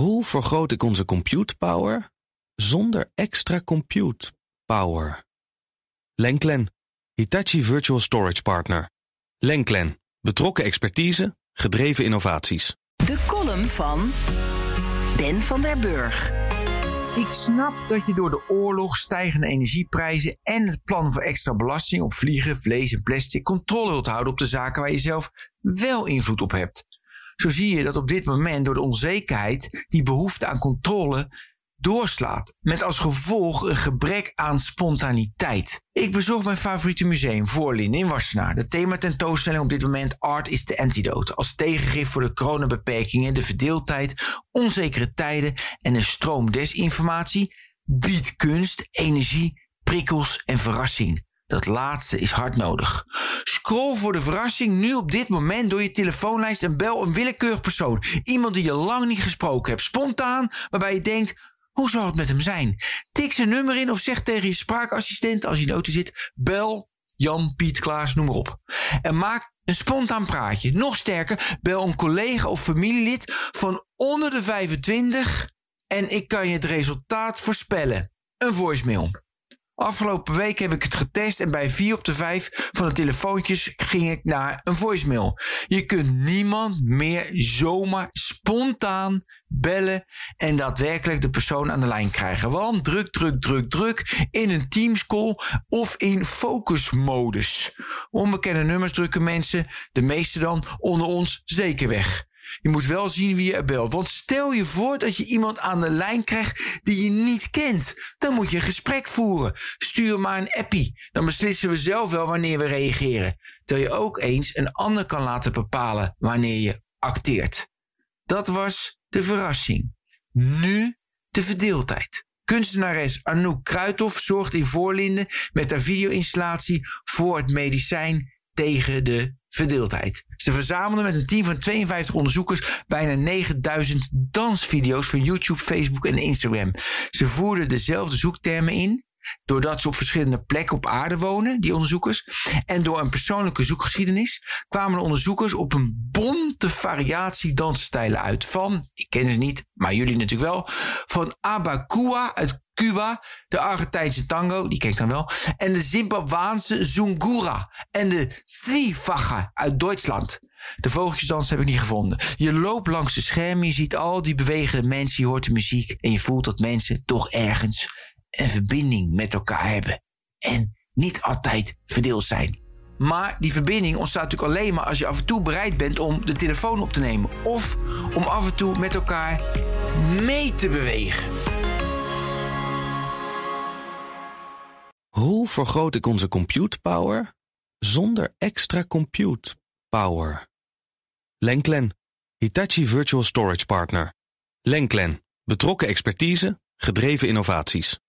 Hoe vergroot ik onze compute power zonder extra compute power? Lenklen, Hitachi Virtual Storage Partner. Lenklen, betrokken expertise, gedreven innovaties. De column van Ben van der Burg. Ik snap dat je door de oorlog, stijgende energieprijzen en het plan voor extra belasting op vliegen, vlees en plastic controle wilt houden op de zaken waar je zelf wel invloed op hebt. Zo zie je dat op dit moment door de onzekerheid die behoefte aan controle doorslaat. Met als gevolg een gebrek aan spontaniteit. Ik bezocht mijn favoriete museum, Voorlinden in Wassenaar. De thema tentoonstelling op dit moment Art is the Antidote. Als tegengif voor de coronabeperkingen, de verdeeldheid, onzekere tijden en een stroom desinformatie biedt kunst, energie, prikkels en verrassing. Dat laatste is hard nodig. Scroll voor de verrassing nu op dit moment door je telefoonlijst en bel een willekeurig persoon. Iemand die je lang niet gesproken hebt. Spontaan, waarbij je denkt: hoe zal het met hem zijn? Tik zijn nummer in of zeg tegen je spraakassistent als je in de auto zit: bel Jan, Piet, Klaas, noem maar op. En maak een spontaan praatje. Nog sterker, bel een collega of familielid van onder de 25 en ik kan je het resultaat voorspellen. Een voicemail. Afgelopen week heb ik het getest en bij vier op de vijf van de telefoontjes ging ik naar een voicemail. Je kunt niemand meer zomaar spontaan bellen en daadwerkelijk de persoon aan de lijn krijgen. Want druk, druk, druk, druk in een Teams call of in focusmodus. Onbekende nummers drukken mensen, de meeste dan onder ons zeker weg. Je moet wel zien wie je belt. Want stel je voor dat je iemand aan de lijn krijgt die je niet kent. Dan moet je een gesprek voeren. Stuur maar een appie. Dan beslissen we zelf wel wanneer we reageren. Terwijl je ook eens een ander kan laten bepalen wanneer je acteert. Dat was de verrassing. Nu de verdeeldheid. Kunstenares Anouk Kruithof zorgt in Voorlinden met haar video-installatie voor het medicijn tegen de verdeeldheid. Ze verzamelden met een team van 52 onderzoekers bijna 9000 dansvideo's van YouTube, Facebook en Instagram. Ze voerden dezelfde zoektermen in, doordat ze op verschillende plekken op aarde wonen, die onderzoekers. En door een persoonlijke zoekgeschiedenis kwamen de onderzoekers op een bonte variatie dansstijlen uit. Van, ik ken ze niet, maar jullie natuurlijk wel, van Abacua uit Cuba, de Argentijnse tango, die ken ik dan wel, en de Zimbabwaanse Zungura en de Zwifacha uit Duitsland. De vogeltjesdans heb ik niet gevonden. Je loopt langs de schermen, je ziet al die bewegende mensen, je hoort de muziek en je voelt dat mensen toch ergens een verbinding met elkaar hebben. En niet altijd verdeeld zijn. Maar die verbinding ontstaat natuurlijk alleen maar als je af en toe bereid bent om de telefoon op te nemen. Of om af en toe met elkaar mee te bewegen. Hoe vergroot ik onze compute power zonder extra compute power? Lenklen, Hitachi Virtual Storage Partner. Lenklen, betrokken expertise, gedreven innovaties.